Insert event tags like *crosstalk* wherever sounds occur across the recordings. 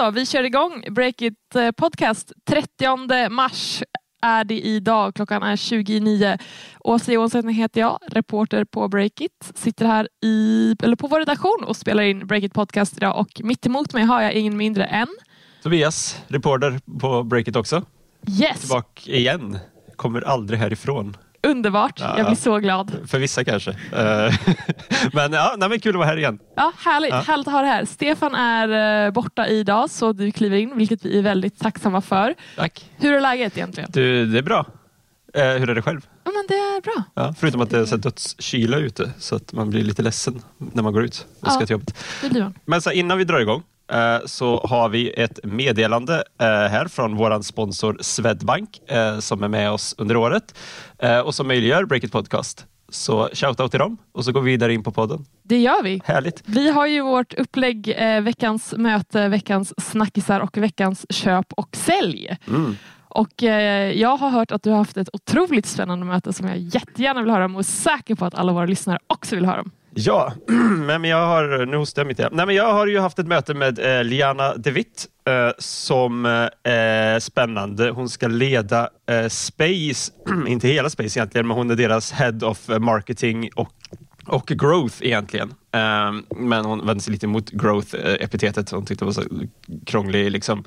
så, vi kör igång Breakit eh, Podcast. 30 mars är det idag. Klockan är 29. Åsa Johansson heter jag, reporter på Breakit. Sitter här i, eller på vår redaktion och spelar in Breakit Podcast idag och mitt emot mig har jag ingen mindre än Tobias, reporter på Breakit också. Yes, Tillbaka igen. Kommer aldrig härifrån. Underbart. Ja. Jag blir så glad. För vissa kanske. Eh, *laughs* men ja, nej, men kul att vara här igen. Ja, härligt, Ja. härligt att ha det här. Stefan är eh, borta idag så du kliver in, vilket vi är väldigt tacksamma för. Tack. Hur är läget egentligen? Du, det är bra. Eh, hur är det själv? Ja, men det är bra. Ja, förutom att det är så dödskyla ute så att man blir lite ledsen när man går ut och ska till jobbet. Men så här, innan vi drar igång så har vi ett meddelande eh, här från vår sponsor Swedbank eh, som är med oss under året eh, och som möjliggör Breakit Podcast. Så shoutout till dem och så går vi vidare in på podden. Det gör vi. Härligt. Vi har ju vårt upplägg, eh, veckans möte, veckans snackisar och veckans köp och sälj. Mm. Och eh, jag har hört att du har haft ett otroligt spännande möte som jag jättegärna vill höra om och är säker på att alla våra lyssnare också vill höra om. Ja, *clears throat* men jag har, nu hostar jag mitt. Nej, men jag har ju haft ett möte med eh, Liana De Witt eh, som eh, är spännande. Hon ska leda eh, Space, *clears throat* inte hela Space egentligen, men hon är deras Head of eh, Marketing och, och Growth egentligen. Eh, men hon vände sig lite emot Growth-epitetet. Hon tyckte det var så krånglig liksom,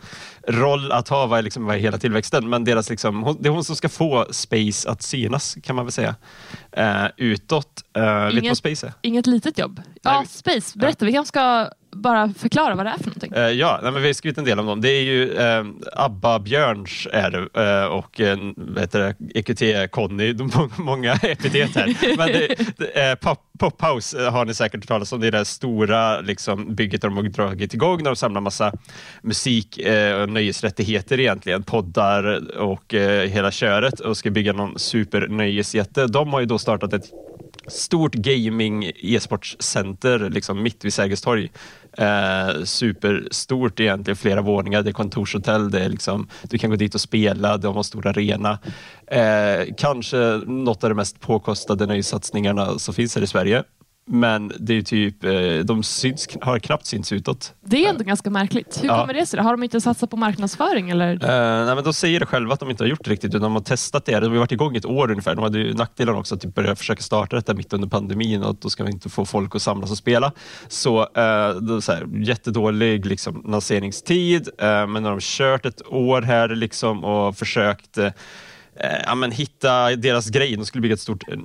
roll att ha, vad är, liksom, vad är hela tillväxten? Men deras, liksom, hon, det är hon som ska få Space att synas, kan man väl säga, eh, utåt. Eh, vet du Inget- vad Space är? Inget litet jobb. Ja, Nej, Space. Berätta, vi kanske ska bara förklara vad det är för någonting. Eh, ja, nej, men vi har skrivit en del om dem. Det är ju Abba Björns är det, och eh, vad heter det, EQT-Conny, de *laughs* må- många epitet här. Men det, det, eh, Pop, Pophouse eh, har ni säkert hört talas om. Det är det stora liksom, bygget de har dragit igång där de samlar massa musik eh, och nöjesrättigheter egentligen, poddar och eh, hela köret och ska bygga någon supernöjesjätte. De har ju då startat ett stort gaming e-sportscenter liksom mitt vid Sergels torg. Eh, superstort egentligen, flera våningar, det är kontorshotell, det är liksom, du kan gå dit och spela, de har stor arena. Eh, kanske något av de mest påkostade nöjessatsningarna som finns här i Sverige. Men det är typ, eh, de syns, har knappt synts utåt. Det är ändå ganska märkligt. Hur Ja. kommer det sig? Har de inte satsat på marknadsföring? Eller? Eh, nej, men de säger det själva att de inte har gjort det riktigt, utan de har testat det. De har varit igång ett år ungefär. De hade ju nackdelen också att typ börja försöka starta detta mitt under pandemin och då ska vi inte få folk att samlas och spela. Så, eh, det är så här, jättedålig liksom, lanseringstid, eh, men när de kört ett år här liksom, och försökt eh, ja, men hitta deras grej. De skulle bygga ett stort eh,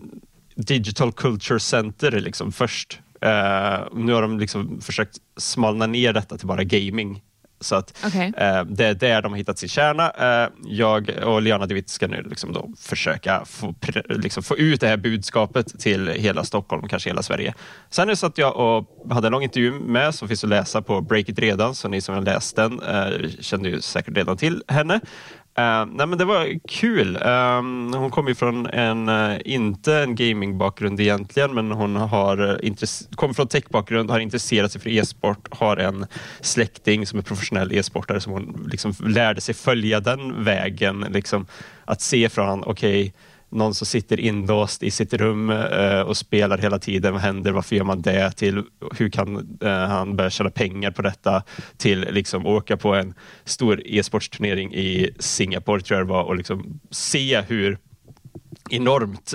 digital culture center liksom, först. Eh, nu har de liksom försökt smalna ner detta till bara gaming. Så att Okej. Eh, det är där de har hittat sin kärna. Eh, jag och Liana De Witt ska nu liksom då försöka få, liksom få ut det här budskapet till hela Stockholm, kanske hela Sverige. Sen är det så att jag och hade en lång intervju med, som finns att läsa på Breakit redan, så ni som har läst den eh, kände ju säkert redan till henne. Uh, nej men det var kul. Uh, hon kommer ju från en, uh, inte en gamingbakgrund egentligen, men hon har kommer från techbakgrund, har intresserat sig för e-sport, har en släkting som är professionell e-sportare som hon liksom lärde sig följa den vägen. Liksom, att se från, okej, någon som sitter inlåst i sitt rum eh, och spelar hela tiden. Vad händer? Varför gör man det? Till hur kan eh, han börja tjäna pengar på detta? Till liksom åka på en stor e-sportsturnering i Singapore tror jag det var och liksom se hur enormt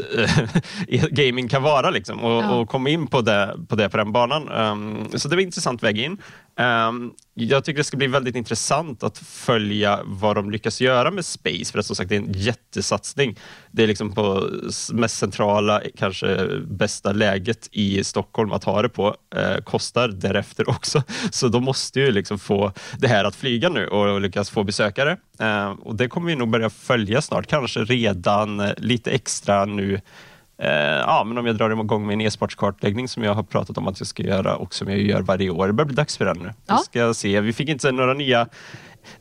eh, *laughs* gaming kan vara liksom, och, Ja. och komma in på det, på det på den banan. Um, så det var en intressant väg in. Um, jag tycker det ska bli väldigt intressant att följa vad de lyckas göra med Space, för att som sagt det är en jättesatsning. Det är liksom på mest centrala, kanske bästa läget i Stockholm att ha det på. Eh, kostar därefter också, *laughs* så de måste ju liksom få det här att flyga nu och lyckas få besökare. Eh, och det kommer vi nog börja följa snart, kanske redan eh, lite extra nu Eh, ja, men om jag drar igång en e-sportskartläggning som jag har pratat om att jag ska göra och som jag gör varje år. Det börjar bli dags för den nu. Ja. Vi ska se. Vi fick inte några nya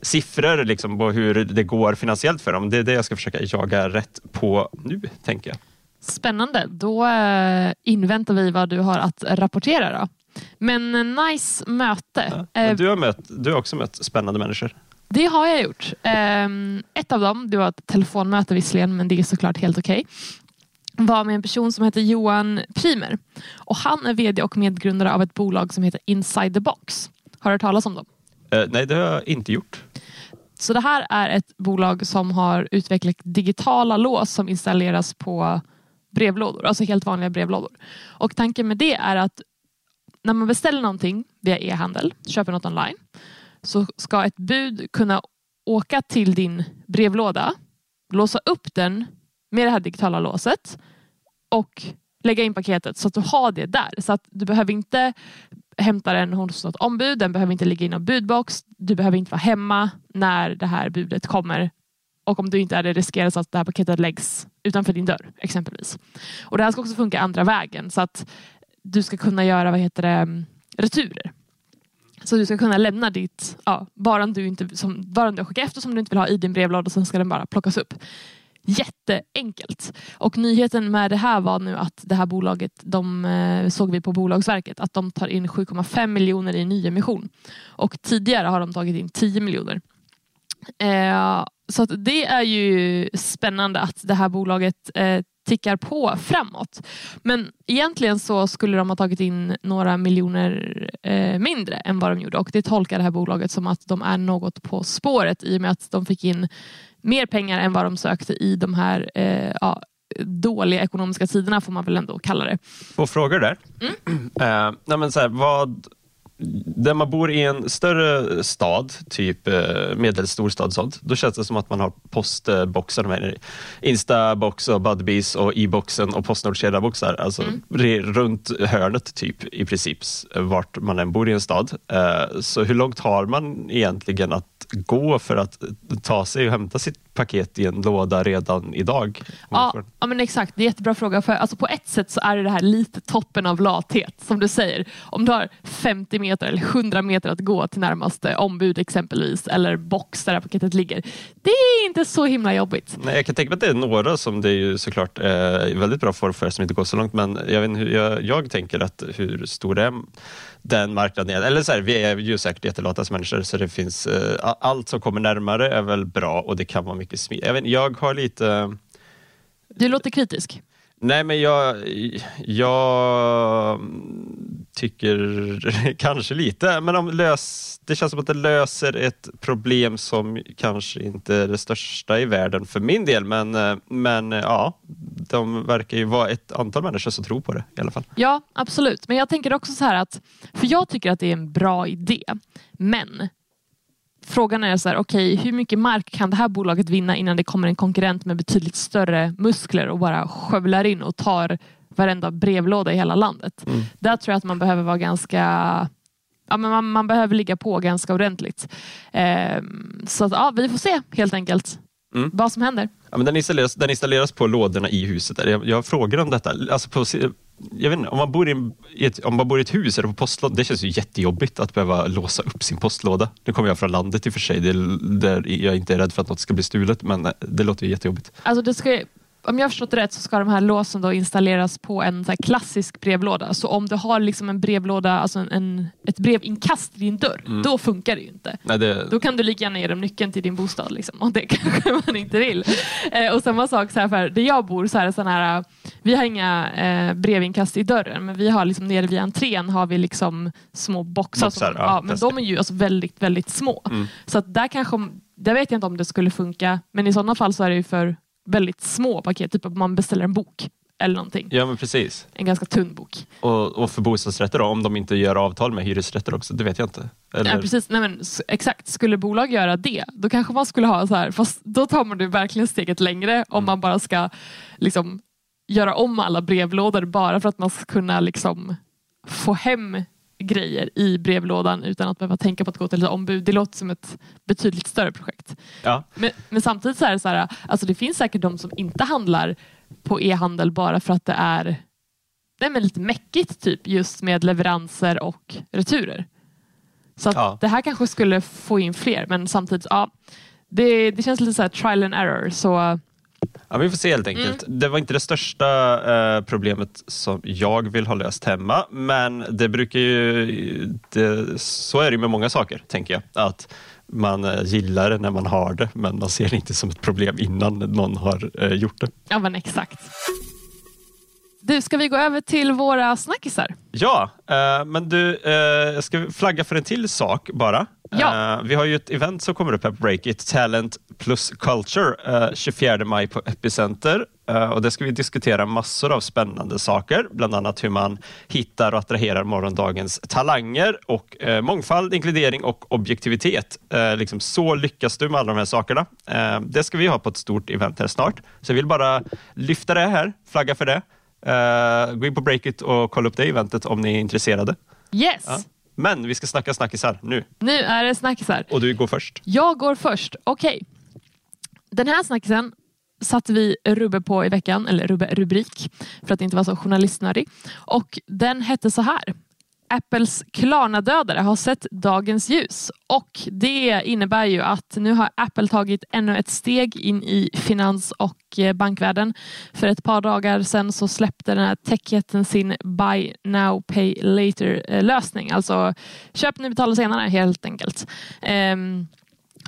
siffror liksom, på hur det går finansiellt för dem. Det är det jag ska försöka jaga rätt på nu, tänker jag. Spännande. Då eh, inväntar vi vad du har att rapportera. Då. Men eh, nice möte. Ja. Eh, du, har mött, du har också mött spännande människor. Det har jag gjort. Ehm, ett av dem, det var ett telefonmöte visserligen, men det är såklart helt okej. Var med en person som heter Johan Primer. Och han är vd och medgrundare av ett bolag som heter Inside the Box. Har du hört talas om dem? Eh, nej, det har jag inte gjort. Så det här är ett bolag som har utvecklat digitala lås som installeras på brevlådor, alltså helt vanliga brevlådor. Och tanken med det är att när man beställer någonting via e-handel, köper något online, så ska ett bud kunna åka till din brevlåda, låsa upp den med det här digitala låset och lägga in paketet så att du har det där. Så att du behöver inte hämta den hos något ombud, den behöver inte ligga i någon budbox, du behöver inte vara hemma när det här budet kommer och om du inte är det riskerar så att det här paketet läggs utanför din dörr exempelvis. Och Det här ska också funka andra vägen så att du ska kunna göra vad heter det, returer. Så du ska kunna lämna ditt, ja, varan du, inte, som, varan du har skickat efter som du inte vill ha i din brevlåda och sen ska den bara plockas upp. Jätteenkelt. Och nyheten med det här var nu att det här bolaget, de eh, såg vi på Bolagsverket, att de tar in 7,5 miljoner i nyemission. Och tidigare har de tagit in 10 miljoner. Eh, så det är ju spännande att det här bolaget eh, tickar på framåt. Men egentligen så skulle de ha tagit in några miljoner eh, mindre än vad de gjorde och det tolkar det här bolaget som att de är något på spåret i och med att de fick in mer pengar än vad de sökte i de här eh, ja, dåliga ekonomiska tiderna får man väl ändå kalla det. Två frågor där. Mm. Nej men så här, vad, där man bor i en större stad, typ eh, medelstor stad, sånt, då känns det som att man har postboxar, med Instabox och Budbees och e-boxen och Postnord-kedjaboxar, alltså mm. runt hörnet typ i princip vart man än bor i en stad. Eh, så hur långt har man egentligen att gå för att ta sig och hämta sitt paket i en låda redan idag? Ja, ja men exakt, det är jättebra fråga. För, alltså, på ett sätt så är det här lite toppen av lathet, som du säger. Om du har 50 meter eller 100 meter att gå till närmaste ombud exempelvis, eller box där paketet ligger. Det är inte så himla jobbigt. Nej, jag kan tänka mig att det är några som det är ju såklart är väldigt bra för, för som inte går så långt, men jag, vet hur jag, jag tänker att hur stor är den marknaden är. Eller så här, vi är ju säkert jättelata som människor, så det finns uh, allt som kommer närmare är väl bra och det kan vara mycket smidigt. Jag, jag har lite... Du låter kritisk. Nej, men jag, jag tycker *laughs* kanske lite, men om lös, det känns som att det löser ett problem som kanske inte är det största i världen för min del, men, men ja, de verkar ju vara ett antal människor som tror på det i alla fall. Ja, absolut, men jag tänker också så här att, för jag tycker att det är en bra idé, men Frågan är så här, okay, hur mycket mark kan det här bolaget vinna innan det kommer en konkurrent med betydligt större muskler och bara skövlar in och tar varenda brevlåda i hela landet. Mm. Där tror jag att man behöver vara ganska ja, men man, man behöver ligga på ganska ordentligt. Eh, så att, ja, vi får se helt enkelt mm. vad som händer. Ja, men den, installeras, den installeras på lådorna i huset. Jag, jag frågar om detta. Alltså på, jag vet inte, om man bor i, ett, om man bor i ett hus eller på postlåda, det känns ju jättejobbigt att behöva låsa upp sin postlåda. Nu kommer jag från landet i och för sig, där jag inte är rädd för att något ska bli stulet, men eh, det låter ju jättejobbigt. Alltså det ska, om jag har förstått rätt så ska de här låsen då installeras på en så klassisk brevlåda. Så om du har liksom en brevlåda, alltså en, en ett brevinkast i din dörr, mm. då funkar det ju inte. Nej, det... Då kan du lika gärna ge dem nyckeln till din bostad liksom, och det *laughs* kanske man inte vill. Eh, och samma sak så här för där jag bor, så här, sån här, vi har inga eh, brevinkast i dörren, men vi har liksom nere vid entrén har vi liksom små boxar. boxar som, ja, men de är ju alltså väldigt, väldigt små. Mm. Så där kanske, där vet jag inte om det skulle funka, men i sådana fall så är det ju för väldigt små paket, typ att man beställer en bok eller någonting. Ja men precis. En ganska tunn bok. Och, och för bostadsrätter då, om de inte gör avtal med hyresrätter också, det vet jag inte. Eller? Ja, precis, Nej, men, exakt. Skulle bolag göra det, då kanske man skulle ha så här, fast då tar man det verkligen steget längre om mm. man bara ska liksom, göra om alla brevlådor bara för att man ska kunna liksom, få hem grejer i brevlådan utan att behöva tänka på att gå till ett ombud. Det låter som ett betydligt större projekt. Ja. Men, men samtidigt så är det så här, alltså det finns säkert de som inte handlar på e-handel bara för att det är nej men lite mäckigt typ just med leveranser och returer. Så ja. det här kanske skulle få in fler men samtidigt, ja, det, det känns lite så trial and error. Så Ja, vi får se helt enkelt. Mm. Det var inte det största eh, problemet som jag vill ha löst hemma, men det brukar ju... Det, så är det med många saker, tänker jag. Att man eh, gillar det när man har det, men man ser det inte som ett problem innan någon har eh, gjort det. Ja, men exakt. Du, ska vi gå över till våra snackisar? Ja, eh, men du, eh, jag ska flagga för en till sak bara. Ja. Eh, vi har ju ett event som kommer upp här på Breakit, Talent plus Culture, eh, 24 maj på Epicenter. Eh, och det ska vi diskutera massor av spännande saker, bland annat hur man hittar och attraherar morgondagens talanger och eh, mångfald, inkludering och objektivitet. Eh, liksom så lyckas du med alla de här sakerna. Det ska vi ha på ett stort event här snart. Så jag vill bara lyfta det här, flagga för det. Gå in på Breakit och kolla upp det eventet om ni är intresserade. Yes! Men vi ska snacka snackisar nu Nu är det snackisar. och du går först. Jag går först. Okej. Den här snackisen satte vi rubbe på i veckan, eller rubbe, rubrik, för att inte vara så journalistnödig. Och den hette så här. Apples Klarna-dödare har sett dagens ljus och det innebär ju att nu har Apple tagit ännu ett steg in i finans och eh, bankvärlden. För ett par dagar sedan så släppte den här techjätten sin Buy Now Pay later eh, lösning, Alltså köp nu, betala senare helt enkelt. Um,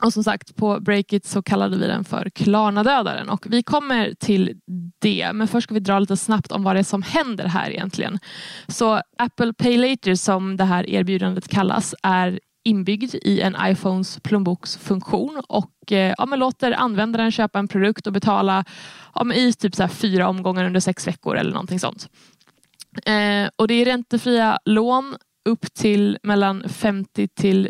och som sagt, på Breakit så kallade vi den för Klarna-dödaren och vi kommer till det. Men först ska vi dra lite snabbt om vad det är som händer här egentligen. Så Apple Pay Later som det här erbjudandet kallas är inbyggd i en iPhones plånboksfunktion och eh, ja, men låter användaren köpa en produkt och betala ja, men i typ så här fyra omgångar under sex veckor eller någonting sånt. Eh, och det är räntefria lån upp till mellan 50 till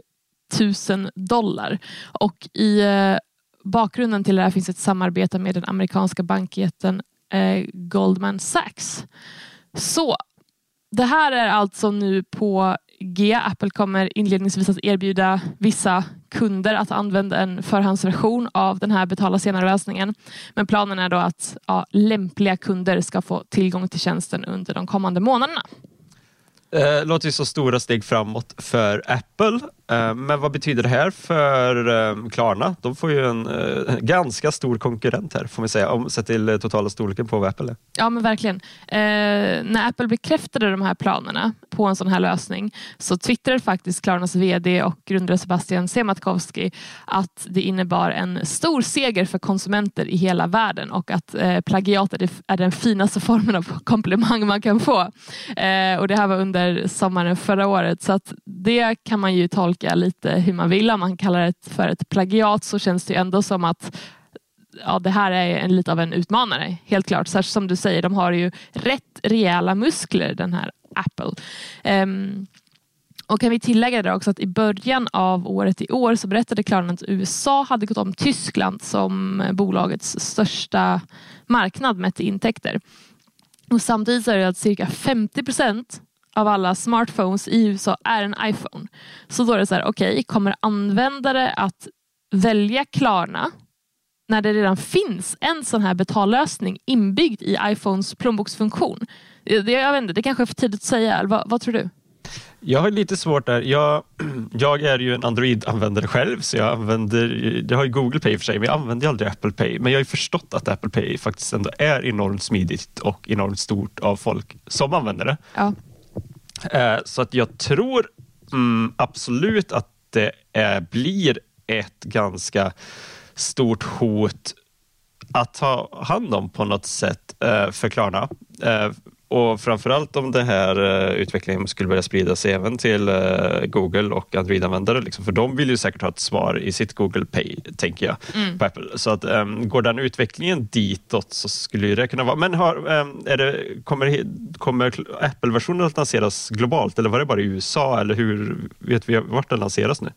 1000 dollar. Och i eh, bakgrunden till det här finns ett samarbete med den amerikanska bankjätten eh, Goldman Sachs. Så det här är alltså nu på G. Apple kommer inledningsvis att erbjuda vissa kunder att använda en förhandsversion av den här betala senare-lösningen. Men planen är då att ja, lämpliga kunder ska få tillgång till tjänsten under de kommande månaderna. Eh, låter ju så stora steg framåt för Apple. Eh, men vad betyder det här för eh, Klarna? De får ju en eh, ganska stor konkurrent här, får man säga, om sett till totala storleken på vad Apple är. Ja men verkligen. Eh, när Apple bekräftade de här planerna på en sån här lösning så twittrade faktiskt Klarnas VD och grundare Sebastian Sematkowski att det innebar en stor seger för konsumenter i hela världen och att eh, plagiat är, det, är den finaste formen av komplimang man kan få. Eh, och det här var under under sommaren förra året så att det kan man ju tolka lite hur man vill. Om man kallar det för ett plagiat så känns det ju ändå som att ja, det här är en, lite av en utmanare, helt klart. Särskilt som du säger, de har ju rätt rejäla muskler den här Apple. Um, och kan vi tillägga det också att i början av året i år så berättade Klarna att USA hade gått om Tyskland som bolagets största marknad mätt i intäkter. Och samtidigt så är det att cirka 50 procent av alla smartphones i USA är en iPhone. Så då är det så här, okej, okay, kommer användare att välja Klarna när det redan finns en sån här betallösning inbyggd i iPhones plånboksfunktion? Det, jag vet inte, det kanske är för tidigt att säga. Vad, vad tror du? Jag har lite svårt där. Jag, *clears throat* jag är ju en Android-användare själv, så jag använder, jag har ju Google Pay för sig, men jag använder aldrig Apple Pay. Men jag har ju förstått att Apple Pay faktiskt ändå är enormt smidigt och enormt stort av folk som använder det. Ja. Eh, så att jag tror mm, absolut att det är, blir ett ganska stort hot att ta hand om på något sätt eh, för Klarna. Eh, och framförallt om den här eh, utvecklingen skulle börja sprida sig även till eh, Google och Android-användare. Liksom, för de vill ju säkert ha ett svar i sitt Google Pay, tänker jag, Mm. på Apple. Så att, um, går den utvecklingen ditåt så skulle det kunna vara... Men har, är det, kommer, kommer Apple-versionen att lanseras globalt eller var det bara i USA? Eller hur vet vi vart den lanseras nu?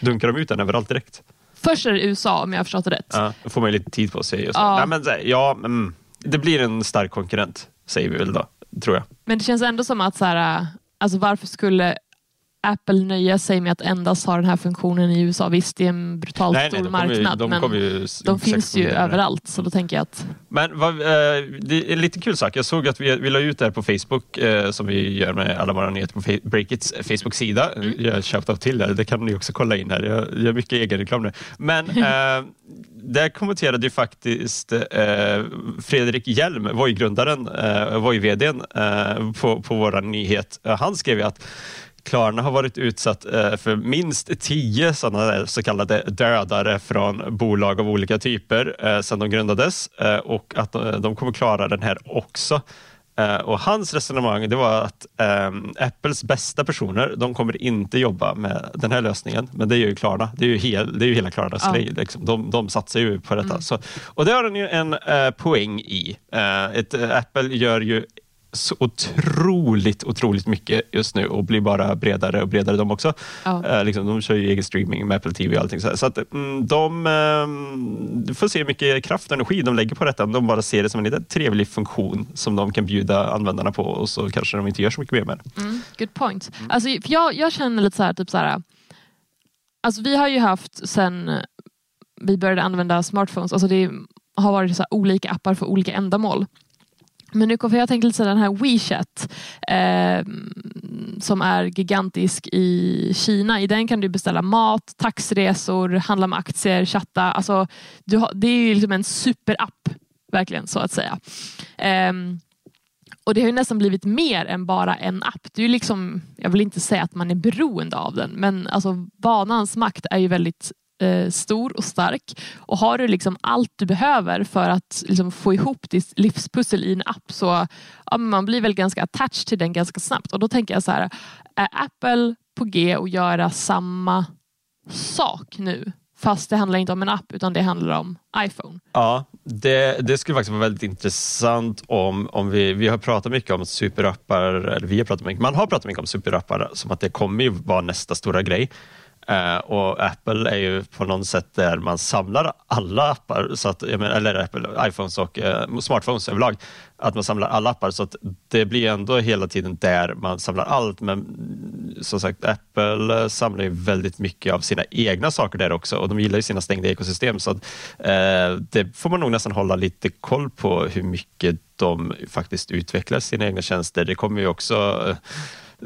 Dunkar de ut den överallt direkt? Först är det USA om jag har förstått det rätt. Ja, då får man lite tid på sig. Och så. Ja. Nej, men, ja, mm, det blir en stark konkurrent, säger vi väl då, tror jag. Men det känns ändå som att så här, äh, alltså varför skulle Apple nöja sig med att endast ha den här funktionen i USA? Visst, det är en brutalt stor de kommer ju- marknad, de men ju de finns ju överallt. Så då tänker jag att Men vad, eh, det är en lite kul sak. Jag såg att vi, vi la ut det här på Facebook, eh, som vi gör med alla våra nyheter på Breakits Facebook-sida. Mm. Jag har shoutout till det, det kan ni också kolla in här. Jag gör mycket egen reklam nu. Men *laughs* eh, där kommenterade ju faktiskt Fredrik Hjelm, Voi-grundaren, Voi-vdn, på, på vår nyhet. Han skrev ju att Klarna har varit utsatt eh, för minst tio sådana så kallade dödare från bolag av olika typer eh, sedan de grundades eh, och att de kommer klara den här också. Och hans resonemang det var att Apples bästa personer, de kommer inte jobba med den här lösningen, men det är ju Klarna. Det är ju, hel, det är ju hela Klarnas ja. grej. Liksom. De, de satsar ju på detta. Mm. Så, och det har den ju en poäng i. Ett, Apple gör ju så otroligt, otroligt mycket just nu och blir bara bredare och bredare de också. Ja. Eh, liksom, de kör ju egen streaming med Apple TV och allting. Så, så att, mm, de eh, får se hur mycket kraft och energi de lägger på detta. De bara ser det som en liten trevlig funktion som de kan bjuda användarna på och så kanske de inte gör så mycket mer med det. Mm, good point. Mm. Alltså, för jag, jag känner lite så här, typ så här, alltså vi har ju haft sen vi började använda smartphones, alltså det har varit så olika appar för olika ändamål. Men nu kommer jag tänka lite så den här WeChat eh, som är gigantisk i Kina. I den kan du beställa mat, taxiresor, handla med aktier, chatta. Alltså, du har, det är ju liksom en superapp, verkligen så att säga. Eh, och det har ju nästan blivit mer än bara en app. Det är liksom, jag vill inte säga att man är beroende av den, men alltså, vanans makt är ju väldigt eh, stor och stark. Och har du liksom allt du behöver för att liksom få ihop ditt livspussel i en app så ja, man blir väl ganska attached till den ganska snabbt. Och då tänker jag så här, är Apple på G att göra samma sak nu? Fast det handlar inte om en app utan det handlar om iPhone. Ja, det, det skulle faktiskt vara väldigt intressant om, om vi, vi har pratat mycket om superappar, eller vi har pratat mycket, man har pratat mycket om superappar som att det kommer ju vara nästa stora grej. Uh, och Apple är ju på något sätt där man samlar alla appar, så att, eller Apple, iPhones och uh, smartphones överlag, att man samlar alla appar så att det blir ändå hela tiden där man samlar allt. Men mm, som sagt, Apple samlar ju väldigt mycket av sina egna saker där också och de gillar ju sina stängda ekosystem så att uh, det får man nog nästan hålla lite koll på hur mycket de faktiskt utvecklar sina egna tjänster. Det kommer ju också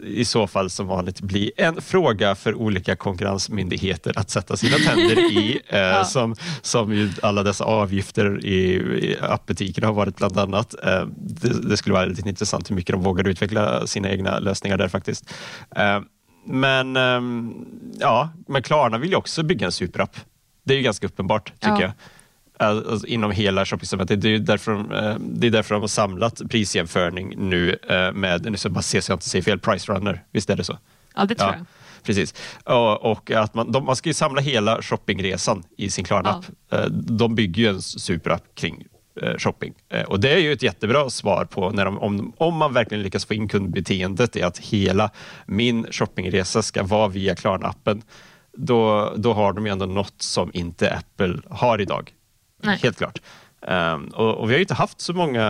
i så fall som vanligt bli en fråga för olika konkurrensmyndigheter att sätta sina tänder i, *laughs* eh, ja. som, som ju alla dessa avgifter i, i appbutikerna har varit bland annat. Eh, det, det, skulle vara väldigt intressant hur mycket de vågar utveckla sina egna lösningar där faktiskt. Eh, men ehm, ja, men Klarna vill ju också bygga en superapp. Det är ju ganska uppenbart tycker ja. jag. Alltså, inom hela shoppingcementet. Det är därför, de, eh, det är därför de har samlat prisjämförning nu eh, med, nu ska bara se så jag inte säger fel, Price Runner. Visst är det så? Ja, det tror ja. jag. Precis. Och, att man, de, man ska ju samla hela shoppingresan i sin Klarna-app. Ja. Eh, de bygger ju en superapp kring shopping. Och det är ju ett jättebra svar på när de, om, om man verkligen lyckas få in kundbeteendet i att hela min shoppingresa ska vara via Klarna-appen. Då, då har de ju ändå något som inte Apple har idag. Nej. Helt klart. Um, och, och, vi har ju inte haft så många...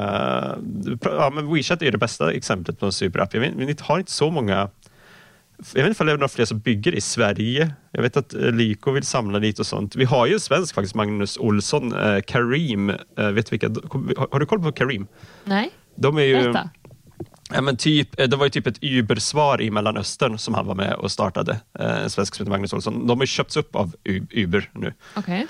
Ja, men WeChat är det bästa exemplet på en superapp. Jag vet, vi har inte så många... Jag vet inte om det är några fler som bygger i Sverige. Jag vet att eh, Lyko vill samla lite och sånt. Vi har ju en svensk faktiskt, Magnus Olsson, eh, Karim. Eh, vet vilka, har, har, du koll på Karim? Nej, De är ju, Berätta. Ja, men typ, eh, det var ju typ ett Uber-svar i Mellanöstern som han var med och startade. Eh, en svensk som heter Magnus Olsson. De har köpts upp av Uber nu. Okay.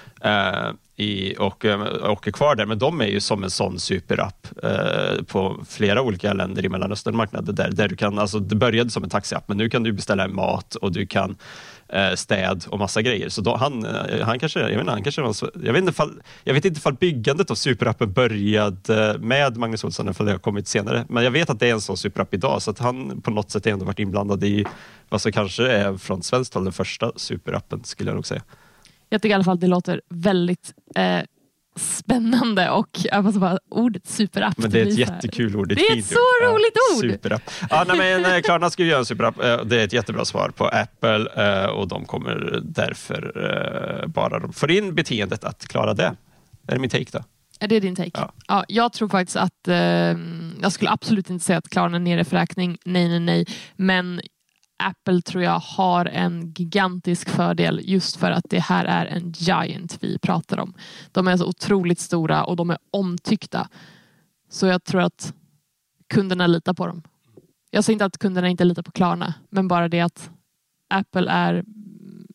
I, och, eh, och är kvar där, men de är ju som en sån superapp eh, på flera olika länder i Mellanösternmarknaden. Där, där du kan, alltså, det började som en taxiapp, men nu kan du beställa mat och du kan eh, städ och massa grejer. Så då, han, eh, han kanske, jag vet inte, han kanske jag vet inte ifall, jag vet inte ifall byggandet av superappen började med Magnus Olsson, eller det har kommit senare. Men jag vet att det är en sån superapp idag, så att han på något sätt ändå varit inblandad i vad som kanske är från svenskt håll den första superappen, skulle jag nog säga. Jag tycker i alla fall att det låter väldigt eh, spännande och jag måste bara, ordet superapp. Men det är ett jättekul ord. Det är ett så roligt ord! Superapp. Ja, nej, men, eh, Klarna ska göra en superapp. Eh, det är ett jättebra svar på Apple eh, och de kommer därför bara de får in beteendet att klara det. Det är min take då. Är det din take? Ja. ja jag tror faktiskt att, eh, jag skulle absolut inte säga att Klarna är nere för räkning. Nej, nej, nej. Men Apple tror jag har en gigantisk fördel just för att det här är en giant vi pratar om. De är så otroligt stora och de är omtyckta. Så jag tror att kunderna litar på dem. Jag säger inte att kunderna inte litar på Klarna, men bara det att Apple är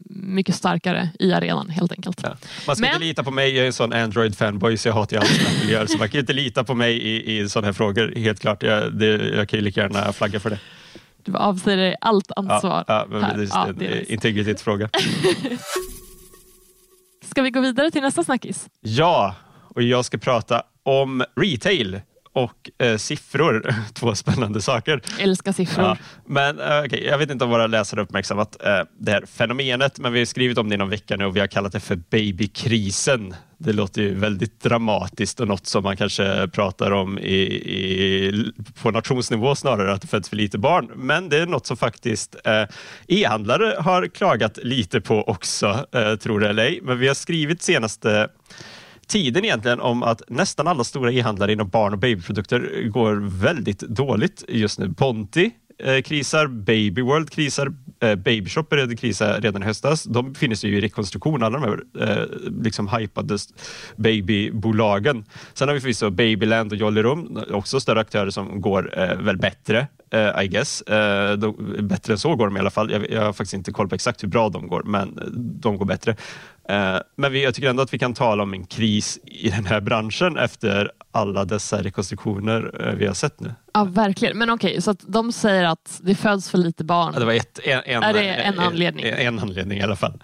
mycket starkare i arenan helt enkelt. Ja. Man ska men... inte lita på mig, jag är en sån Android-fanboy så jag hatar ju allt som Apple gör. Så man kan inte lita på mig i, i sådana här frågor, helt klart. Jag, det, jag kan ju lika gärna flagga för det. Du avsäger dig allt ansvar. Ja, ja, men det är en ja, integritetsfråga. *laughs* ska vi gå vidare till nästa snackis? Ja, och jag ska prata om retail och eh, siffror. *laughs* Två spännande saker. Älskar siffror. Ja, men eh, okay, Jag vet inte om våra läsare har uppmärksammat eh, det här fenomenet, men vi har skrivit om det i någon vecka nu och vi har kallat det för babykrisen. Det låter ju väldigt dramatiskt och något som man kanske pratar om i, i, på nationsnivå snarare, att det föds för lite barn. Men det är något som faktiskt eh, e-handlare har klagat lite på också, eh, tror det eller ej. Men vi har skrivit senaste tiden egentligen om att nästan alla stora e-handlare inom barn och babyprodukter går väldigt dåligt just nu. Ponti Eh, krisar, Baby World krisar, eh, Babyshop började krisa redan i höstas. De befinner sig i rekonstruktion, alla de här eh, liksom hypade babybolagen. Sen har vi förvisso Babyland och Jolly Room, också större aktörer som går eh, väl bättre. Uh, I guess. Uh, de, bättre än så går de i alla fall. Jag, jag, har faktiskt inte koll på exakt hur bra de går, men de går bättre. Uh, men vi, jag tycker ändå att vi kan tala om en kris i den här branschen efter alla dessa rekonstruktioner vi har sett nu. Ja, verkligen. Men okej, okay, så att de säger att det föds för lite barn. Ja, det var ett, en, en, är det en anledning? En, en anledning i alla fall.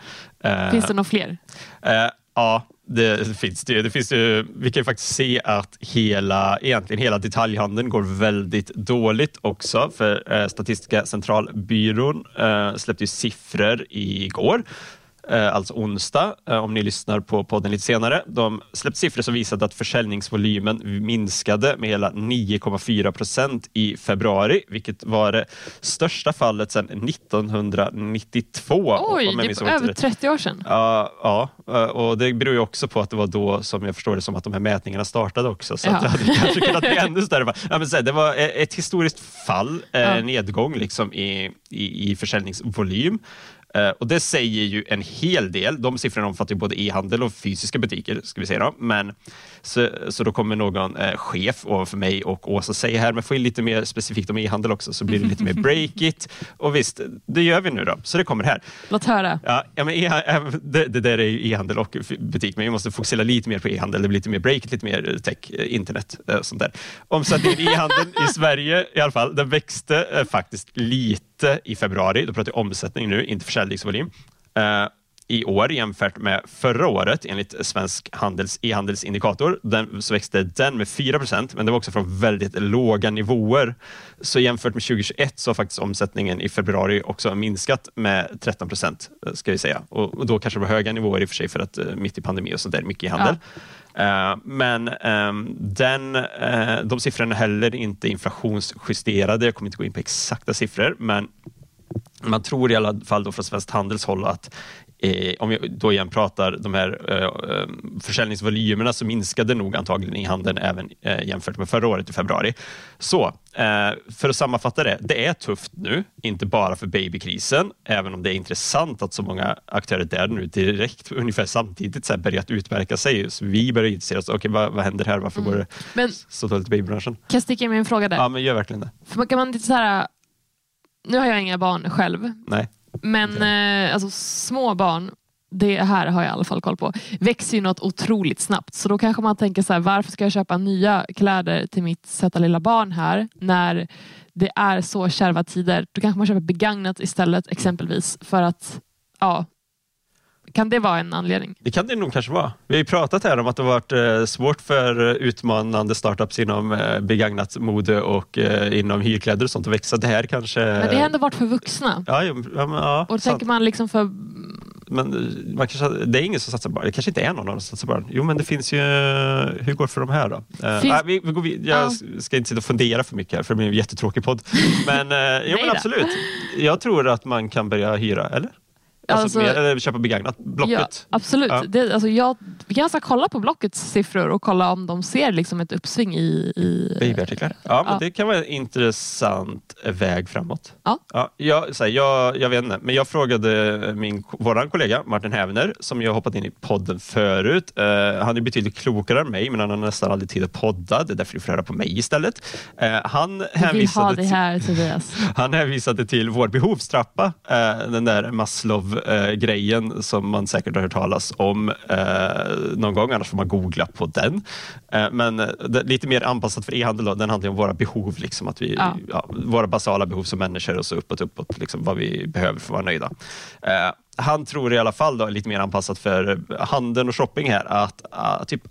Finns det några fler? ja, det finns det. det finns det, vi kan faktiskt se att hela, egentligen hela detaljhandeln går väldigt dåligt också. För eh, Statistiska centralbyrån eh, släppte ju siffror igår alltså onsdag, eh, om ni lyssnar på podden lite senare. De släppte siffror som visade att försäljningsvolymen minskade med hela 9,4 procent i februari, vilket var det största fallet sedan 1992. Oj, det är över 30 år sedan. Ja, ja, eh, och det beror ju också på att det var då som jag förstår det som att de här mätningarna startade också. Så ja. det hade kanske kunnat bli *laughs* ännu större. Ja, men så här, det var ett historiskt fall, ja. nedgång liksom i, i, i försäljningsvolym. Uh, och Det säger ju en hel del. De siffrorna omfattar ju både e-handel och fysiska butiker. ska vi säga då. Men, så, så då kommer någon uh, chef ovanför mig och Åsa säga här, men få in lite mer specifikt om e-handel också, så blir det lite mer break-it. *laughs* Och visst, det gör vi nu då, så det kommer här. Låt höra. Ja, ja, men e det, det där är ju e-handel och butik, men vi måste fokusera lite mer på e-handel. Det blir lite mer break-it, lite mer tech, eh, internet. Uh, sånt där. Omsättningen i e-handel *laughs* i Sverige i alla fall, den växte faktiskt lite i februari, då pratar jag omsättning nu, inte försäljningsvolym, i år jämfört med förra året enligt Svensk Handels e-handelsindikator den, så växte den med 4% men det var också från väldigt låga nivåer. Så jämfört med 2021 så har faktiskt omsättningen i februari också minskat med 13 procent, ska vi säga. Och, och, då kanske det var höga nivåer i och för sig för att uh, mitt i pandemi och så där mycket i handel. Ja. Uh, men um, den, uh, de siffrorna är heller inte inflationsjusterade. Jag kommer inte gå in på exakta siffror, men man tror i alla fall då från Svenskt Handels håll att eh, om vi då igen pratar de här eh, eh, försäljningsvolymerna så minskade nog antagligen i handeln även eh, jämfört med förra året i februari. Så eh, för att sammanfatta det, det är tufft nu, inte bara för babykrisen, även om det är intressant att så många aktörer där nu direkt *laughs* ungefär samtidigt så här, börjat utmärka sig. Så vi börjar intressera oss, okay, vad, vad händer här? Varför mm. går det men, så dåligt i babybranschen? Kan jag sticka in med en fråga där? Ja, men gör verkligen det. För man kan man lite så här, nu har jag inga barn själv. Nej. Men eh, alltså, små barn, det här har jag i alla fall koll på, växer ju något otroligt snabbt. Så då kanske man tänker så här, varför ska jag köpa nya kläder till mitt söta lilla barn här när det är så kärva tider. Då kanske man köper begagnat istället exempelvis för att ja, kan det vara en anledning? Det kan det nog kanske vara. Vi har ju pratat här om att det har varit eh, svårt för utmanande startups inom eh, begagnat mode och eh, inom hyrkläder och sånt att växa. Det här kanske... Men det har ändå varit för vuxna. Ja, ja, men, ja och då tänker man liksom för men man kanske, det är ingen som satsar på Det kanske inte är någon som satsar på Jo, men det finns ju... Hur går det för de här då? Finns... Uh, vi, vi vid, jag ja. ska inte sitta och fundera för mycket här, för det blir en jättetråkig podd. *laughs* Men, jo, men absolut. Jag tror att man kan börja hyra, eller? Alltså, alltså, eller köpa begagnat, Blocket. Ja, absolut. Ja. Det, alltså jag, vi kan nästan kolla på Blockets siffror och kolla om de ser liksom ett uppsving i... i Babyartiklar. Ja, men ja. det kan vara en intressant väg framåt. Ja. Ja, jag, så här, jag, jag vet inte, men jag frågade min, vår kollega Martin Hävner, som jag hoppat in i podden förut. Uh, han är betydligt klokare än mig, men han har nästan aldrig tid att podda. Det är därför du får höra på mig istället. Uh, han här, Tobias. *laughs* han hänvisade till vår behovstrappa, uh, den där Maslow grejen som man säkert har hört talas om eh, någon gång, annars får man googla på den. Eh, men eh, lite mer anpassat för e-handel, då, den handlar om våra behov, liksom, att vi, ja. Ja, våra basala behov som människor och så uppåt, uppåt liksom, vad vi behöver för att vara nöjda. Eh, han tror i alla fall, då, lite mer anpassat för handeln och shopping här, att uh, typ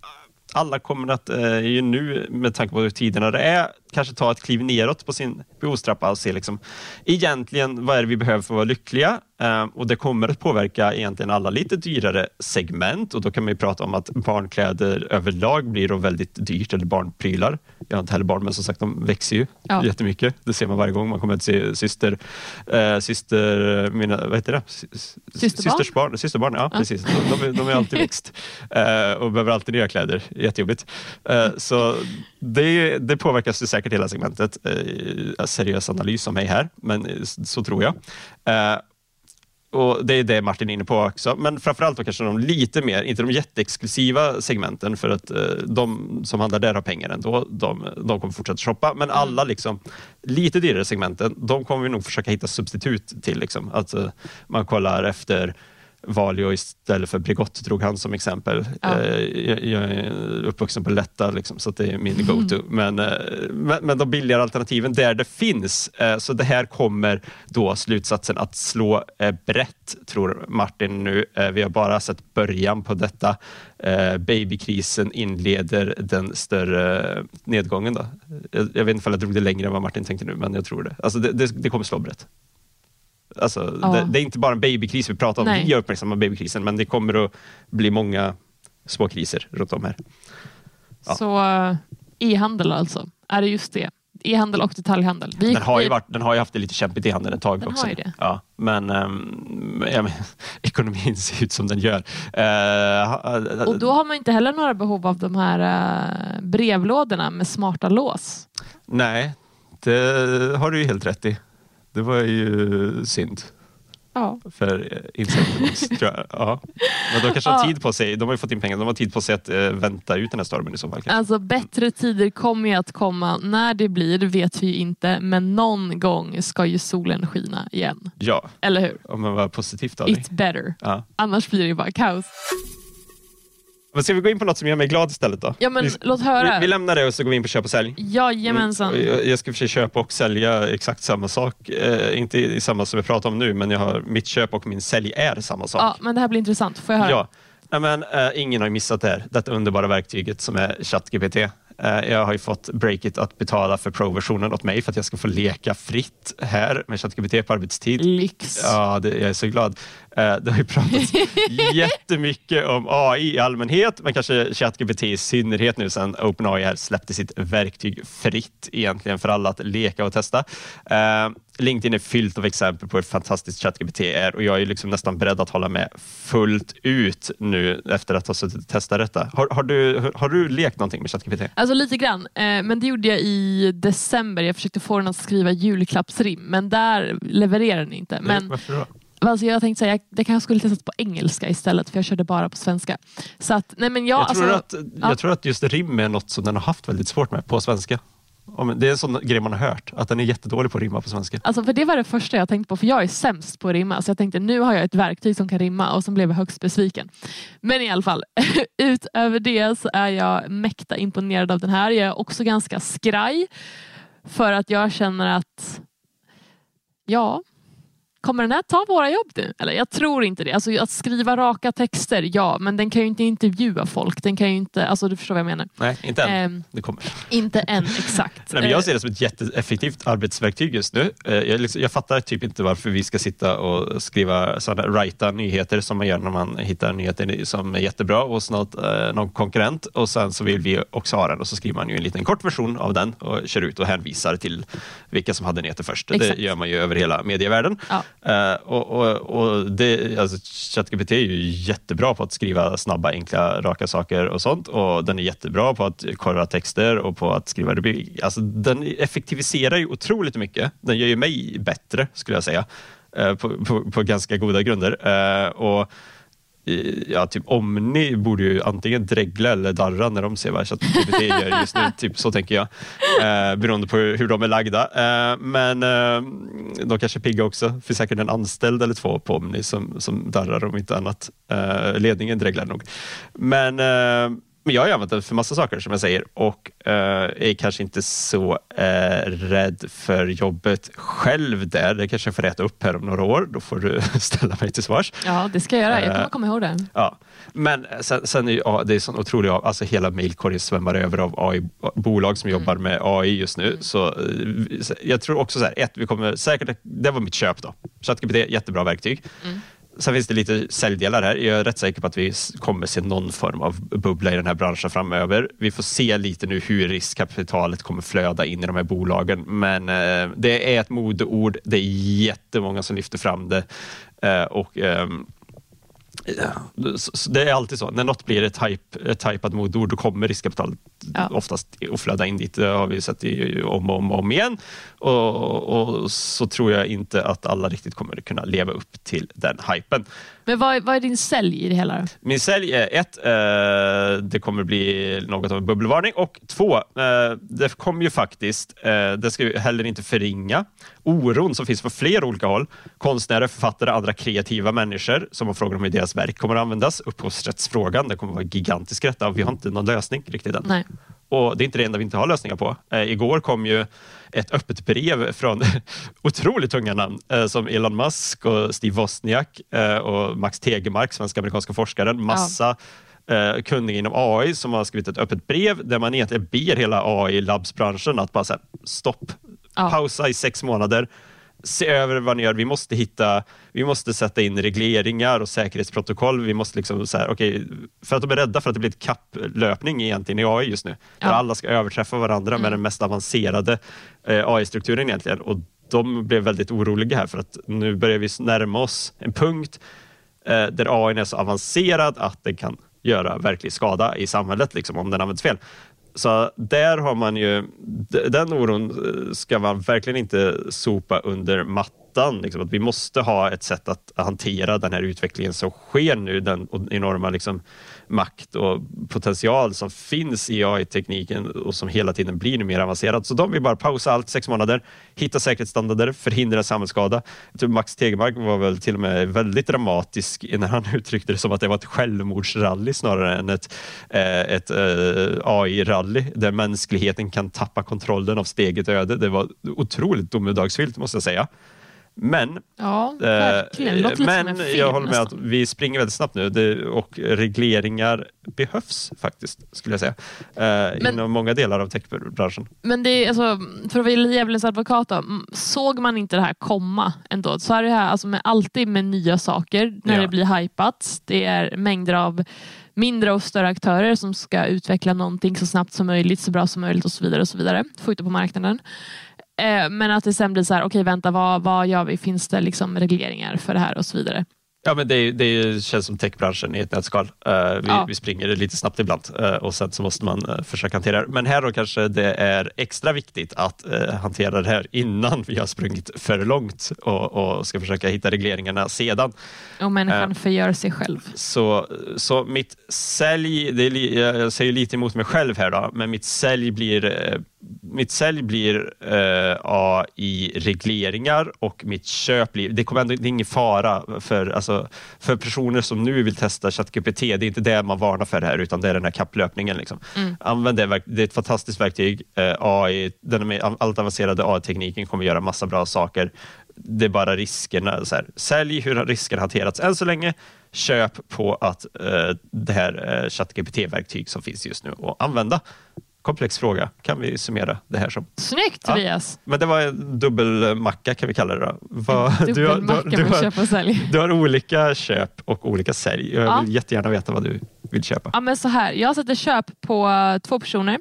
alla kommer att, eh, ju nu med tanke på hur tiderna det är, kanske ta ett kliv neråt på sin behovstrappa och se liksom, egentligen vad är det vi behöver för att vara lyckliga? Eh, och det kommer att påverka egentligen alla lite dyrare segment och då kan man ju prata om att barnkläder överlag blir då väldigt dyrt, eller barnprylar. Jag har inte heller barn, men som sagt de växer ju Ja. jättemycket. Det ser man varje gång man kommer att se syster, eh, syster, mina, vad heter det? Sy- sy- Systerbarn? Systers barn, systerbarn, ja, Ja. precis. De, de, är- de är alltid *laughs* växt eh, och behöver alltid nya kläder. Jättejobbigt. Eh, så det, det påverkas ju säkert hela segmentet. Eh, seriös analys av mig här, men eh, så tror jag. Eh, och Det är det Martin är inne på också, men framförallt då kanske de lite mer, inte de jätteexklusiva segmenten för att eh, de som handlar där har pengar ändå, de, de kommer fortsätta shoppa. Men alla liksom, lite dyrare segmenten, de kommer vi nog försöka hitta substitut till. Liksom. Att eh, man kollar efter Valio istället för Bregott drog han som exempel. Ja. Eh, jag, jag är uppvuxen på Lätta, liksom, så det är min go-to. Men, eh, men, men de billigare alternativen där det finns. Eh, så det här kommer då slutsatsen att slå brett, tror Martin nu. Vi har bara sett början på detta. Babykrisen inleder den större nedgången. Då. Jag, jag vet inte om jag drog det längre än vad Martin tänkte nu, men jag tror det. Alltså det, det, det kommer slå brett. Alltså, Ja. det, det är inte bara en babykris vi pratar om. Nej. Vi har uppmärksammat babykrisen, men det kommer att bli många små kriser runt om här. Ja. Så eh, e-handel alltså, är det just det? E-handel och detaljhandel. Vi, Den har, ju varit, den har ju haft det lite kämpigt i handeln ett tag Den också. Ja, men, ja, men *laughs* ekonomin ser ut som den gör. Ha- Och då har man inte heller några behov av de här eh, brevlådorna med smarta lås. Nej, det har du ju helt rätt i. Det var ju synd Ja. för eh, Inceptions, tror jag. Ja. Men de kanske har Ja. tid på sig. De har ju fått in pengar. De har tid på sig att eh, vänta ut den här stormen i så fall. Kanske. Alltså bättre tider kommer ju att komma. När det blir vet vi ju inte, men någon gång ska ju solen skina igen. Ja, Eller hur? om man var positivt av dig. It's better. Ja. Annars blir det ju bara kaos. Men ska vi gå in på något som gör mig glad istället då? Ja men vi, låt höra. vi, vi lämnar det och så går vi in på köp och sälj. Jajamensan. Mm, Jag, jag ska försöka köpa och sälja exakt samma sak. Eh, inte i samma som vi pratar om nu, men jag har, mitt köp och min sälj är samma sak. Ja, men det här blir intressant. Får jag höra? Ja. Nej, men, eh, ingen har missat det här. Detta underbara verktyget som är ChatGPT. Eh, jag har ju fått Breakit att betala för Pro-versionen åt mig för att jag ska få leka fritt här med ChatGPT på arbetstid. Lyx. Ja, det, jag är så glad. Eh, det har ju pratats *laughs* jättemycket om AI i allmänhet, men kanske ChatGPT i synnerhet nu sen OpenAI släppte sitt verktyg fritt egentligen för alla att leka och testa. Eh, LinkedIn är fyllt av exempel på hur fantastiskt ChatGPT är och jag är liksom nästan beredd att hålla med fullt ut nu efter att ha suttit och testat detta. Har, har, du, har du lekt någonting med ChatGPT? Alltså lite grann, eh, men det gjorde jag i december. Jag försökte få den att skriva julklappsrim, men där levererar den inte. Men Varför då? Alltså, jag tänkte säga, det kanske skulle testas på engelska istället, för jag körde bara på svenska. Så att, nej men jag, Jag, tror alltså, att, ja. jag tror att just rim är något som den har haft väldigt svårt med på svenska. Det är en sån grej man har hört, att den är jättedålig på att rimma på svenska. Alltså för det var det första jag tänkte på, för jag är sämst på att rimma. Så jag tänkte nu har jag ett verktyg som kan rimma och så blev jag högst besviken. Men i alla fall, *laughs* utöver det så är jag mäkta imponerad av den här. Jag är också ganska skraj för att jag känner att ja, kommer den här ta våra jobb nu? Eller jag tror inte det. Alltså att skriva raka texter, ja, men den kan ju inte intervjua folk. Den kan ju inte, alltså du förstår vad jag menar. Nej, inte än. Ehm, det kommer. inte än, exakt. *laughs* Nej, men jag ser det som ett jätteeffektivt arbetsverktyg just nu. Eh, Jag, liksom, jag fattar typ inte varför vi ska sitta och skriva sådana, writa nyheter som man gör när man hittar nyheter som är jättebra hos något, eh, någon konkurrent och sen så vill vi också ha den och så skriver man ju en liten kort version av den och kör ut och hänvisar till vilka som hade nyheter först. Exakt. Det gör man ju över hela medievärlden. Ja. Eh, och, och, och det, alltså, ChatGPT är ju jättebra på att skriva snabba, enkla, raka saker och sånt. Och den är jättebra på att korra texter och på att skriva rubrik. Alltså, den effektiviserar ju otroligt mycket. Den gör ju mig bättre, skulle jag säga, eh, på, på, på ganska goda grunder. Eh, och Ja, typ Omni borde ju antingen dregla eller darra när de ser vad ChatGPT gör just nu. Typ så tänker jag. Eh, beroende på hur de är lagda. Eh, men eh, de kanske är pigga också. Det finns säkert en anställd eller två på Omni som, som darrar om inte annat. Eh, ledningen dreglar nog. Men eh, men jag har använt den för massa saker som jag säger och uh, är kanske inte så uh, rädd för jobbet själv där. Det kanske jag får rätta upp här om några år. Då får du *laughs* ställa mig till svars. Ja, det ska jag göra. Jag kommer komma ihåg det. Ja. Men sen, sen är ja, det är sån otrolig, alltså hela mailkorgen svämmar över av AI-bolag som mm. jobbar med AI just nu. Så jag tror också så här, ett, vi kommer säkert, det var mitt köp då. ChatGPT, jättebra verktyg. Mm. Sen finns det lite säljdelar här. Jag är rätt säker på att vi kommer se någon form av bubbla i den här branschen framöver. Vi får se lite nu hur riskkapitalet kommer flöda in i de här bolagen. Men eh, det är ett modeord. Det är jättemånga som lyfter fram det. Eh, och, eh, det är alltid så. När något blir ett, hype, ett hypat modord, då kommer riskkapitalet ja. oftast att flöda in dit. Det har vi sett om och om, om igen. Och, och, så tror jag inte att alla riktigt kommer kunna leva upp till den hypen. Men vad, vad är din sälj i det hela? Min sälj är ett, eh, det kommer bli något av en bubbelvarning och två, eh, det kommer ju faktiskt, eh, det ska ju heller inte förringa oron som finns på flera olika håll. Konstnärer, författare, andra kreativa människor som har frågat om hur deras verk kommer att användas. Upphovsrättsfrågan, det kommer att vara gigantisk rätta och vi har inte någon lösning riktigt än. Nej. Och det är inte det enda vi inte har lösningar på. Eh, igår kom ju ett öppet brev från *laughs* otroligt tunga namn eh, som Elon Musk och Steve Wozniak eh, och Max Tegemark, svenska amerikanska forskaren. Massa ja. eh, kunniga inom AI som har skrivit ett öppet brev där man egentligen ber hela AI-labbsbranschen att bara säga stopp, ja. pausa i sex månader se över vad ni gör. Vi måste hitta, vi måste sätta in regleringar och säkerhetsprotokoll. Vi måste liksom så här, okay, för att de är rädda för att det blir ett kapplöpning egentligen i AI just nu. Ja. Där alla ska överträffa varandra mm. med den mest avancerade eh, AI-strukturen egentligen. Och de blev väldigt oroliga här för att nu börjar vi närma oss en punkt eh, där AI är så avancerad att den kan göra verklig skada i samhället liksom, om den används fel. Så där har man ju, den oron eh, ska man verkligen inte sopa under mattan. Liksom, att vi måste ha ett sätt att hantera den här utvecklingen som sker nu, den enorma liksom, makt och potential som finns i AI-tekniken och som hela tiden blir mer avancerad. Så de vill bara pausa allt sex månader, hitta säkerhetsstandarder, förhindra samhällsskada. Jag tror Max Tegmark var väl till och med väldigt dramatisk när han *laughs* uttryckte det som att det var ett självmordsrally snarare än ett, eh, ett eh, AI-rally där mänskligheten kan tappa kontrollen av sitt eget öde. Det var otroligt domedagsfyllt måste jag säga. Men, ja. Eh, men jag håller med att vi springer väldigt snabbt nu det, och regleringar behövs faktiskt, skulle jag säga, eh, men, inom många delar av techbranschen. Men det är, alltså, för att vara djävulens advokat, då, såg man inte det här komma ändå? Så är det här alltså med, alltid med nya saker när ja. det blir hypat. Det är mängder av mindre och större aktörer som ska utveckla någonting så snabbt som möjligt, så bra som möjligt och så vidare. och så vidare. Få ut det på marknaden. Eh, men att det sen blir så här, okej okay, vänta vad, vad gör vi? Finns det liksom regleringar för det här och så vidare. Ja, men det, det känns som techbranschen i ett nötskal. Uh, vi, ja. vi, springer lite snabbt ibland uh, och sen så måste man uh, försöka hantera det. Men här då kanske det är extra viktigt att hantera det här innan vi har sprungit för långt och, och ska försöka hitta regleringarna sedan. Och människan förgör sig själv. Så, så mitt sälj, det är, jag säger lite emot mig själv här då, men mitt sälj blir mitt sälj blir eh, AI-regleringar och mitt köp blir, det kommer ändå, det är ingen fara för, alltså, för personer som nu vill testa ChatGPT. Det är inte det man varnar för här, utan det är den här kapplöpningen. Liksom. Mm. Använd det, det är ett fantastiskt verktyg. Eh, AI, den med allt avancerade AI-tekniken kommer göra massa bra saker. Det är bara riskerna. Så här, sälj hur har riskerna hanterats än så länge. Köp på att eh, det här eh, ChatGPT-verktyg som finns just nu och använda komplex fråga kan vi summera det här som. Snyggt Tobias! Ja, men det var en dubbelmacka kan vi kalla det. Då. Du, har, du, du, har, köp och sälj. du har olika köp och olika sälj. Jag ja. vill jättegärna veta vad du vill köpa. Ja, men så här, jag sätter köp på två personer.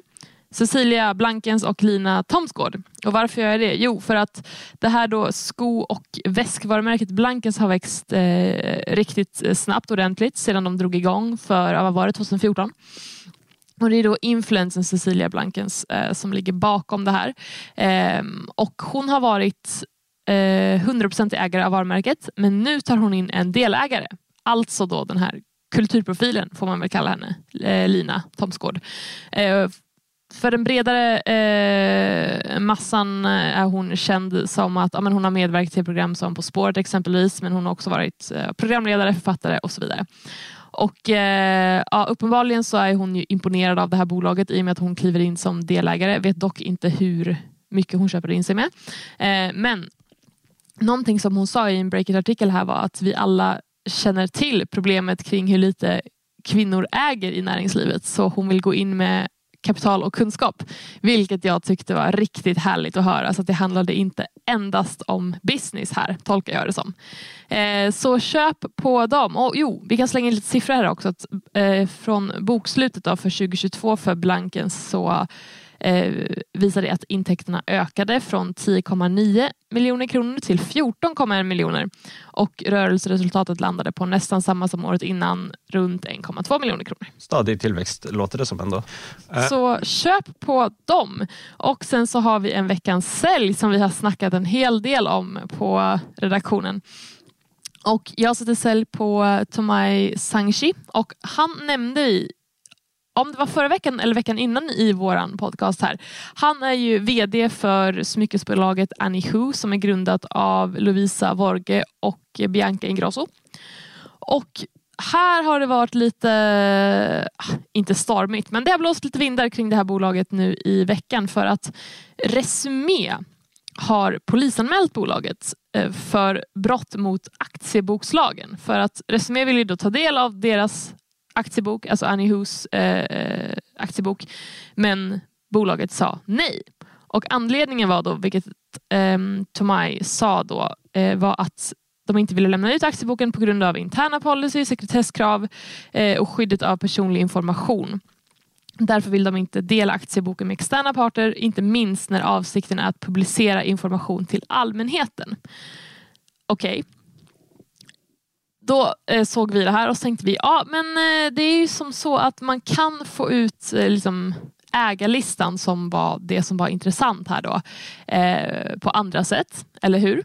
Cecilia Blankens och Lina Thomsgård. Och varför gör jag det? Jo, för att det här då sko och väskvarumärket Blankens har växt eh, riktigt snabbt ordentligt sedan de drog igång för, vad var det, 2014. Och Det är då influensen Cecilia Blankens eh, som ligger bakom det här. Eh, och Hon har varit eh, 100% ägare av varumärket men nu tar hon in en delägare. Alltså då den här kulturprofilen får man väl kalla henne, eh, Lina Thomsgård. Eh, för den bredare eh, massan eh, är hon känd som att ja, men hon har medverkat till program som På spåret exempelvis men hon har också varit eh, programledare, författare och så vidare. Och eh, ja, Uppenbarligen så är hon ju imponerad av det här bolaget i och med att hon kliver in som delägare. Vet dock inte hur mycket hon köper in sig med. Eh, men någonting som hon sa i en Breakit-artikel här var att vi alla känner till problemet kring hur lite kvinnor äger i näringslivet så hon vill gå in med kapital och kunskap. Vilket jag tyckte var riktigt härligt att höra. Så att det handlade inte endast om business här, tolkar jag det som. Eh, så köp på dem. Och jo, vi kan slänga in lite siffror här också. Att, eh, från bokslutet då för 2022 för Blankens så eh, visade att intäkterna ökade från 10,9 miljoner kronor till 14,1 miljoner och rörelseresultatet landade på nästan samma som året innan, runt 1,2 miljoner kronor. Stadig tillväxt låter det som ändå. Eh. Så köp på dem. Och sen så har vi en veckans sälj som vi har snackat en hel del om på redaktionen. Och jag sätter sälj på Tomai Sangshi och han nämnde i om det var förra veckan eller veckan innan i våran podcast här. Han är ju VD för smyckesbolaget Annie som är grundat av Lovisa Vorge och Bianca Ingrosso. Och här har det varit lite, ah, inte stormigt, men det har blåst lite vindar kring det här bolaget nu i veckan för att Resumé har polisanmält bolaget eh, för brott mot aktiebokslagen. För att Resumé vill ju då ta del av deras aktiebok, alltså Annie Hus eh, eh, aktiebok. Men bolaget sa nej. Och anledningen var då, vilket eh, Tomai sa då, eh, var att de inte ville lämna ut aktieboken på grund av interna policy, sekretesskrav eh, och skyddet av personlig information. Därför vill de inte dela aktieboken med externa parter, inte minst när avsikten är att publicera information till allmänheten. Okej, okay då eh, såg vi det här och så tänkte vi, ja men eh, det är ju som så att man kan få ut eh, liksom, ägarlistan som var det som var intressant här då eh, på andra sätt, eller hur?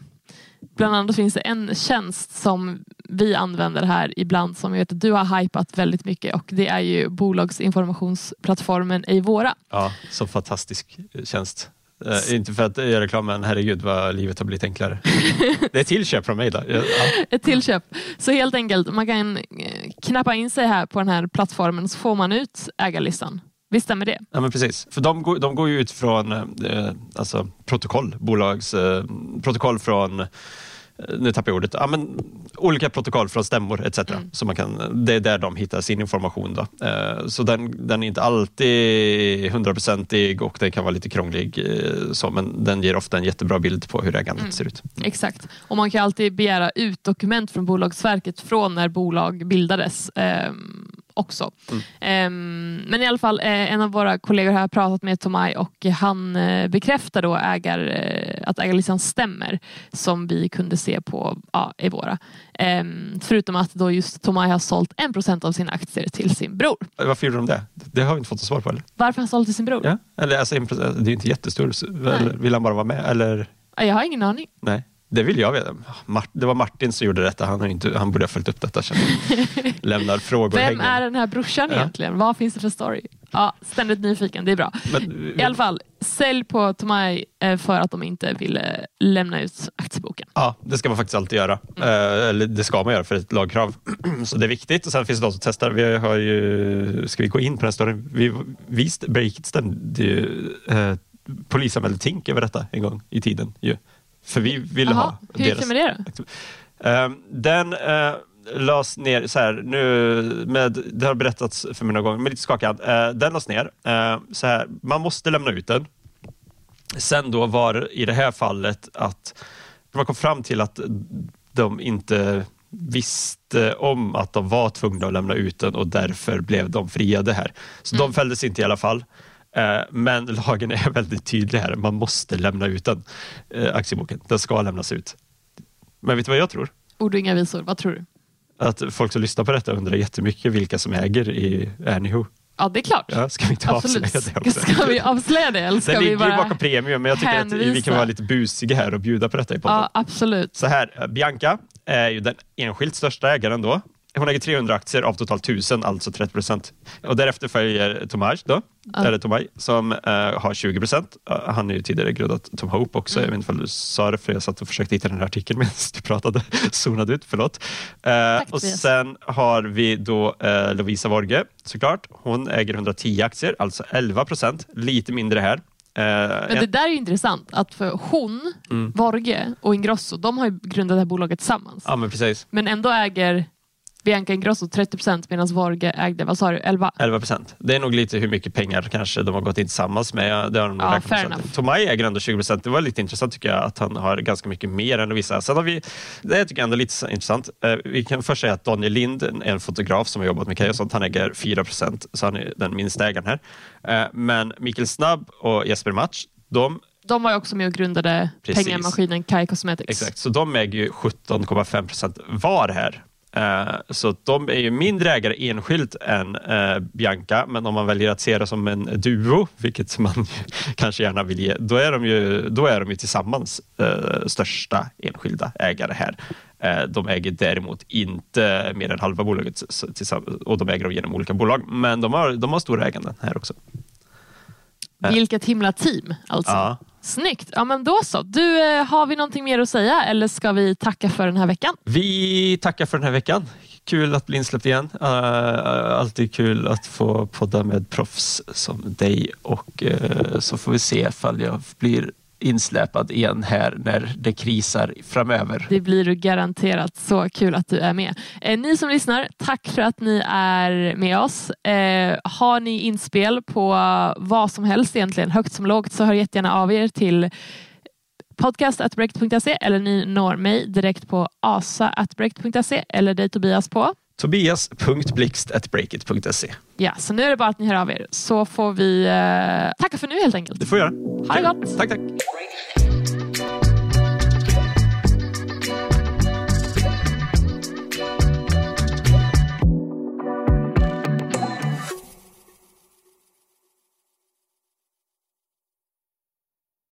Bland annat finns det en tjänst som vi använder här ibland som jag vet att du har hypat väldigt mycket och det är ju bolagsinformationsplattformen Eivora. Ja, så fantastisk eh, tjänst. Uh, inte för att göra reklam, men herregud vad livet har blivit enklare. *laughs* det är ett tillköp från mig. Då. Ja. Ett tillköp. Så helt enkelt, man kan eh, knappa in sig här på den här plattformen så får man ut ägarlistan. Visst stämmer det? Ja, men precis. För de, går, de går ju ut från eh, alltså, protokoll, bolags eh, protokoll från nu tappar jag ordet, ja, men, olika protokoll från stämmor etc. Mm. Så man kan, det är där de hittar sin information. Då. Eh, så den, den är inte alltid hundraprocentig och den kan vara lite krånglig, eh, så, men den ger ofta en jättebra bild på hur ägandet mm. ser ut. Mm. Exakt, och man kan alltid begära ut dokument från Bolagsverket från när bolag bildades. Eh, också. Mm. Um, men i alla fall, eh, en av våra kollegor har pratat med Tomai och han eh, bekräftar då ägar, eh, att ägarlistan stämmer som vi kunde se på ja, Evora. Um, förutom att då just Tomai har sålt en procent av sina aktier till sin bror. Varför gjorde de det? Det har vi inte fått svar på. Eller? Varför han sålt till sin bror? Ja, eller alltså, det är ju inte jättestort. Vill han bara vara med? Eller? Jag har ingen aning. Nej. Det vill jag veta. Det var Martin som gjorde detta. Han, har inte, han borde ha följt upp detta. *laughs* Lämnar frågor Vem hänger. är den här brorsan ja. egentligen? Vad finns det för story? Ja, ständigt nyfiken, det är bra. Men, I alla fall, sälj på Tomai eh, för att de inte ville lämna ut aktieboken. Ja, det ska man faktiskt alltid göra. Mm. Eh, eller det ska man göra för ett lagkrav. *clears throat* Så det är viktigt. Och sen finns det de som testar. Vi har ju, ska vi gå in på den storyn? Vi, visst, Breakit stämde ju eh, polisanmälde Tink över detta en gång i tiden. Ju. För vi ville Aha, ha hur det med det då? Um, den uh, lades ner, så här, nu, med, det har berättats för mig några gånger, men lite skakad. Uh, den lades ner. Uh, så här, man måste lämna ut den. Sen då var i det här fallet att man kom fram till att de inte visste om att de var tvungna att lämna ut den och därför blev de friade här. Så mm. de fälldes inte i alla fall. Eh, men lagen är *laughs* väldigt tydlig här. Man måste lämna ut den eh, aktieboken. Den ska lämnas ut. Men vet du vad jag tror? Ord och inga visor. Vad tror du? Att folk som lyssnar på detta undrar jättemycket vilka som äger i Anywho. Ja, det är klart. Ja, ska vi inte Absolut. avslöja det också? Ska vi avslöja det? Eller ska ligger vi bara bakom premium, men jag tycker hänvisa. att vi kan vara lite busiga här och bjuda på detta i podden. Ja, absolut. Så här, Bianca är ju den enskilt största ägaren då Hon äger 300 aktier av totalt 1000, alltså 30 procent. Och därefter följer Tomaj, då, Ja. eller Tomaj som eh, har 20 procent. Eh, han är ju tidigare grundat Tom Hope också. Mm. Jag vet inte om du sa det, för jag satt och försökte hitta den här artikeln *laughs* medan du pratade. Zonade ut, förlåt. Eh, och sen har vi då eh, Lovisa Vorge, såklart. Hon äger 110 aktier, alltså 11 procent. Lite mindre här. Eh, Men det där är intressant, att för hon, Mm. Vorge och Ingrosso, de har ju grundat det här bolaget tillsammans. Ja, men precis. Men ändå äger Bianca Ingrosso 30% medan Vorge ägde, vad sa du, 11? 11 procent. Det är nog lite hur mycket pengar kanske de har gått in tillsammans med. Det har de nog Ja, fair. Tomaj äger ändå 20 procent. Det var lite intressant tycker jag att han har ganska mycket mer än vissa. Sen har vi, det tycker jag ändå är lite intressant. Eh, Vi kan först säga att Daniel Lind, en- en fotograf som har jobbat med Kaj och sånt, han äger 4 procent, så han är den minsta ägaren här. Eh, Men Mikael Snabb och Jesper Match, de De var ju också med och grundade Precis. pengamaskinen Kai Cosmetics. Exakt, så de äger ju 17,5 procent var här. Eh, Så de är ju mindre ägare enskilt än eh, Bianca, men om man väljer att se det som en duo, vilket man *laughs* kanske gärna vill ge, då är de ju, då är de ju tillsammans eh, största enskilda ägare här. De äger däremot inte mer än halva bolaget och de äger dem genom olika bolag, men de har, de har stora äganden här också. Vilket himla team alltså. Ja. Snyggt! Ja men då så. Du, eh, har vi någonting mer att säga eller ska vi tacka för den här veckan? Vi tackar för den här veckan. Kul att bli insläppt igen. Uh, alltid kul att få podda med proffs som dig och uh, så får vi se ifall jag blir insläpad igen här när det krisar framöver. Det blir du garanterat. Så kul att du är med. Eh, ni som lyssnar, tack för att ni är med oss. Eh, har ni inspel på vad som helst egentligen, högt som lågt, så hör jättegärna av er till podcast.breakt.se eller ni når mig direkt på asa.breakt.se eller dig Tobias på. Tobias.blixt.breakit.se Ja, så nu är det bara att ni hör av er så får vi eh, tacka för nu helt enkelt. Det får jag göra. Ha det gott! Tack, tack.